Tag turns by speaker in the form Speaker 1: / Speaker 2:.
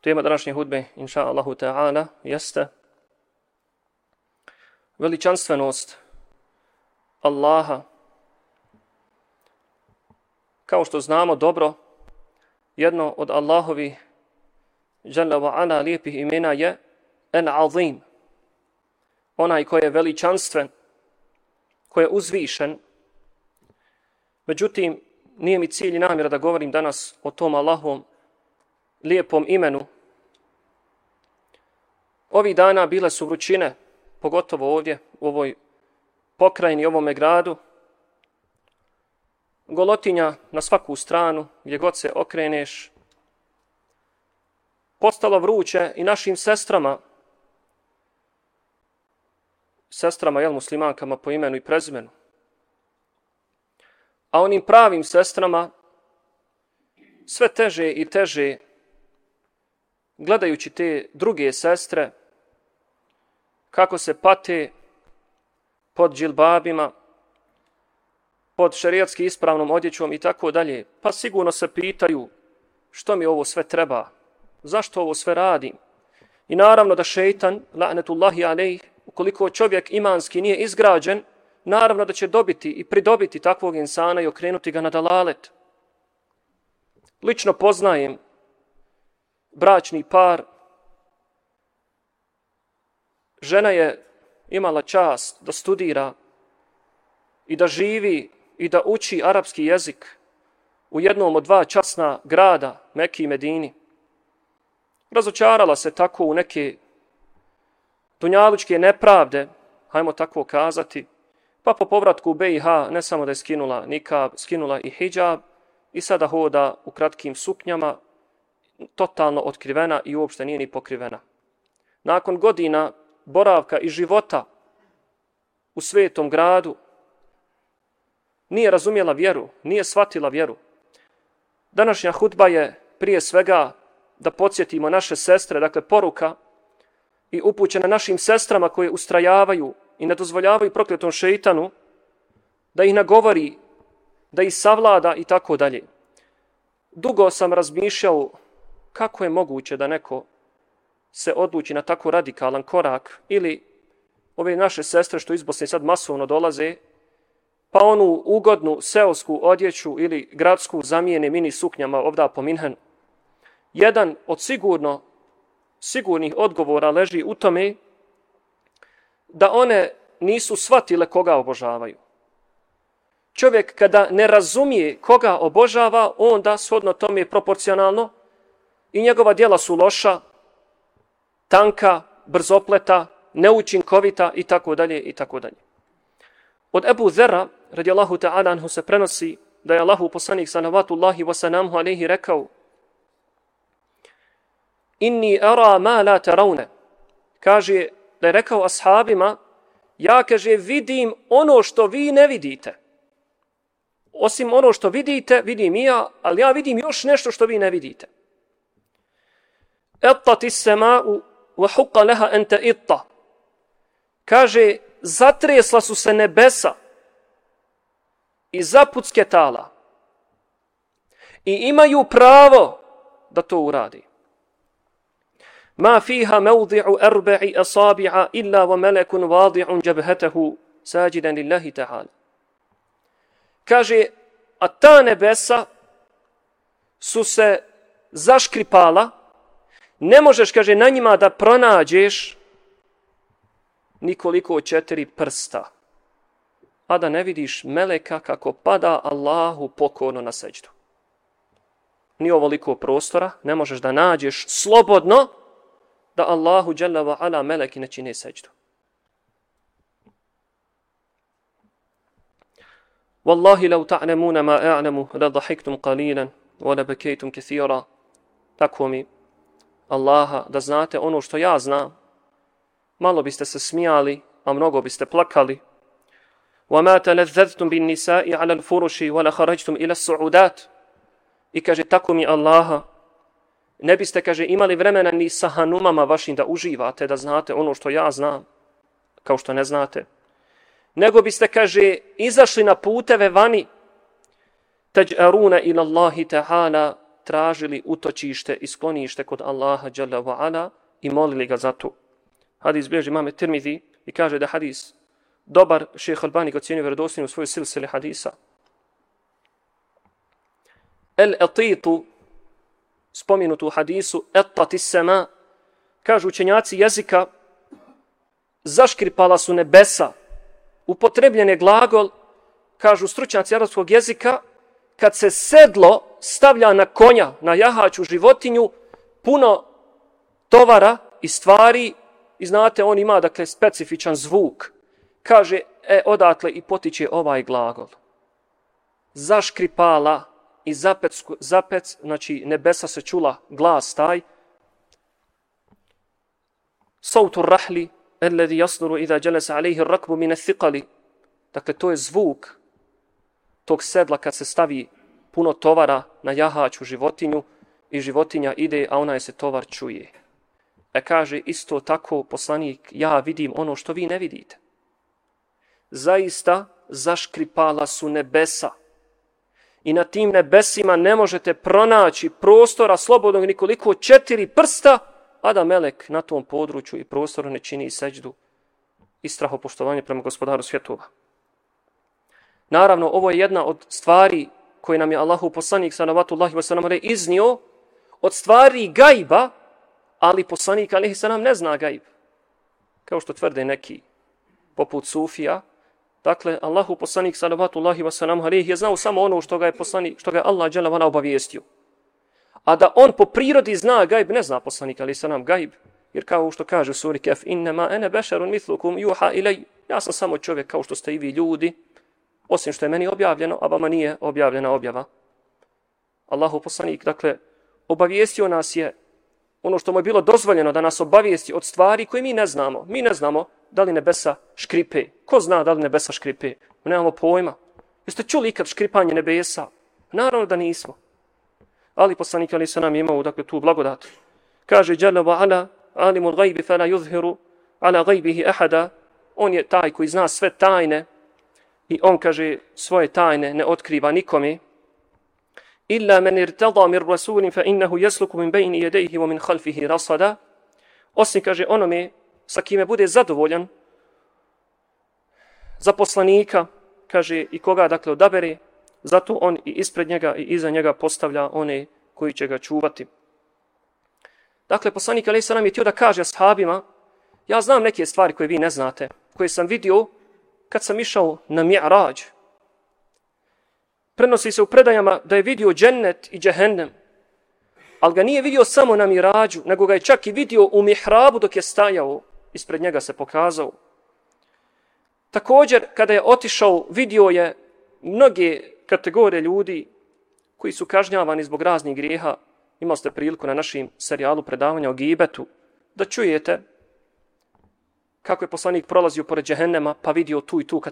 Speaker 1: Tema današnje hudbe, inša Allahu ta'ala, jeste veličanstvenost Allaha. Kao što znamo dobro, jedno od Allahovi žele wa ala lijepih imena je en Azim. Onaj koji je veličanstven, koji je uzvišen. Međutim, nije mi cilj i namjera da govorim danas o tom Allahovom lijepom imenu. Ovi dana bile su vrućine, pogotovo ovdje, u ovoj pokrajini, ovome gradu. Golotinja na svaku stranu, gdje god se okreneš. Postalo vruće i našim sestrama, sestrama, jel, muslimankama po imenu i prezimenu. A onim pravim sestrama sve teže i teže gledajući te druge sestre, kako se pate pod džilbabima, pod šarijatski ispravnom odjećom i tako dalje, pa sigurno se pitaju što mi ovo sve treba, zašto ovo sve radim. I naravno da šeitan, la'netullahi alejh, ukoliko čovjek imanski nije izgrađen, naravno da će dobiti i pridobiti takvog insana i okrenuti ga na dalalet. Lično poznajem bračni par. Žena je imala čast da studira i da živi i da uči arapski jezik u jednom od dva časna grada, Mekke i Medini. Razočarala se tako u neke dunjalučke nepravde, hajmo tako kazati, pa po povratku u BiH ne samo da je skinula nikab, skinula i hijab i sada hoda u kratkim suknjama, totalno otkrivena i uopšte nije ni pokrivena. Nakon godina boravka i života u svetom gradu, nije razumjela vjeru, nije shvatila vjeru. Današnja hudba je prije svega da podsjetimo naše sestre, dakle poruka i upućena našim sestrama koje ustrajavaju i ne dozvoljavaju prokletom šeitanu da ih nagovori, da ih savlada i tako dalje. Dugo sam razmišljao kako je moguće da neko se odluči na tako radikalan korak ili ove naše sestre što iz Bosne sad masovno dolaze, pa onu ugodnu seosku odjeću ili gradsku zamijene mini suknjama ovda po Minhenu. Jedan od sigurno, sigurnih odgovora leži u tome da one nisu shvatile koga obožavaju. Čovjek kada ne razumije koga obožava, onda shodno tome proporcionalno i njegova dijela su loša, tanka, brzopleta, neučinkovita i tako dalje i tako dalje. Od Ebu Zera, radijallahu ta'ala anhu se prenosi da je Allahu poslanik sanavatullahi wasanamu alaihi rekao Inni ara ma la taravne. Kaže da je rekao ashabima ja kaže vidim ono što vi ne vidite. Osim ono što vidite, vidim i ja, ali ja vidim još nešto što vi ne vidite. اطت sema'u wa huqa leha ente itta. Kaže, zatresla su se nebesa i zapucketala. I imaju pravo da to uradi. Ma fiha mevdi'u erbe'i asabi'a illa wa melekun vadi'un ساجدا لله lillahi ta'ala. Kaže, a ta nebesa su se zaškripala ne možeš, kaže, na njima da pronađeš nikoliko četiri prsta, a da ne vidiš meleka kako pada Allahu pokorno na seđdu. Ni ovoliko prostora, ne možeš da nađeš slobodno da Allahu dželle wa ala meleki ne čine seđdu. Wallahi lau ta'nemuna ma a'nemu la dahiktum qalilan wa la bekejtum kathira. Tako mi Allaha, da znate ono što ja znam, malo biste se smijali, a mnogo biste plakali. وَمَا تَلَذَّذْتُمْ بِالنِّسَاءِ عَلَى الْفُرُشِ وَلَا خَرَجْتُمْ إِلَى السُّعُودَاتِ I kaže, tako mi Allaha, ne biste, kaže, imali vremena ni sa hanumama vašim da uživate, da znate ono što ja znam, kao što ne znate. Nego biste, kaže, izašli na puteve vani, تَجْأَرُونَ إِلَى اللَّهِ تَعَالَى tražili utočište i sklonište kod Allaha dželle ve ala i molili ga za to. Hadis bilježi mame Tirmidhi i kaže da hadis dobar šejh Albani ga cijenio vjerodostojnim u svojoj silsili hadisa. El atitu spomenutu u hadisu etati sema kažu učenjaci jezika zaškripala su nebesa upotrebljen je glagol kažu stručnjaci arabskog jezika kad se sedlo stavlja na konja na jahaču životinju puno tovara i stvari i znate on ima dakle specifičan zvuk kaže e odatle i potiče ovaj glagol zaškripala i zapec, zapec, znači nebesa se čula glas taj. Sautu rahli, alladhi yasduru idha jalasa alayhi ar-rakbu min ath-thiqali. Dakle to je zvuk tog sedla kad se stavi puno tovara na jahaću životinju i životinja ide, a ona je se tovar čuje. E kaže isto tako poslanik, ja vidim ono što vi ne vidite. Zaista zaškripala su nebesa i na tim nebesima ne možete pronaći prostora slobodnog nikoliko četiri prsta, a da melek na tom području i prostoru ne čini seđdu i strahopoštovanje prema gospodaru svjetova. Naravno, ovo je jedna od stvari koje nam je Allahu poslanik sanavatu Allahi wa sallam iznio od stvari gajba, ali poslanik alihi sallam ne zna gajb. Kao što tvrde neki poput Sufija, Dakle, Allahu poslanik sallallahu alejhi ve sellem je znao samo ono što ga je poslanik, što ga je Allah dželle vana obavijestio. A da on po prirodi zna gajb, ne zna poslanik ali selam gajb, jer kao što kaže u suri Kef, inna ma ana basharun mithlukum yuha ilay. Ja sam samo čovjek kao što ste i vi ljudi, osim što je meni objavljeno, a vama nije objavljena objava. Allahu poslanik, dakle, obavijestio nas je ono što mu je bilo dozvoljeno da nas obavijesti od stvari koje mi ne znamo. Mi ne znamo da li nebesa škripe. Ko zna da li nebesa škripe? Mi nemamo pojma. Jeste čuli ikad škripanje nebesa? Naravno da nismo. Ali poslanik ali se nam imao dakle, tu blagodat. Kaže, Jalla wa ala, alimul gajbi fela yuzhiru, ala gajbihi ahada. On je taj koji zna sve tajne i on kaže svoje tajne ne otkriva nikome. Illa men irtada mir rasulin fa innahu yasluku min bayni yadayhi wa min khalfihi rasada. Osim kaže onome sa kime bude zadovoljan za poslanika, kaže i koga dakle odabere, zato on i ispred njega i iza njega postavlja one koji će ga čuvati. Dakle, poslanik Ali Salam je htio da kaže ashabima, ja znam neke stvari koje vi ne znate, koje sam vidio kad sam išao na Mi'rađ. Prenosi se u predajama da je vidio džennet i džehennem, ali ga nije vidio samo na Mirađu, nego ga je čak i vidio u mihrabu dok je stajao ispred njega se pokazao. Također, kada je otišao, vidio je mnoge kategorije ljudi koji su kažnjavani zbog raznih grijeha. Imali ste priliku na našim serijalu predavanja o Gibetu da čujete kako je poslanik prolazio pored džehennema pa vidio tu i tu kategoriju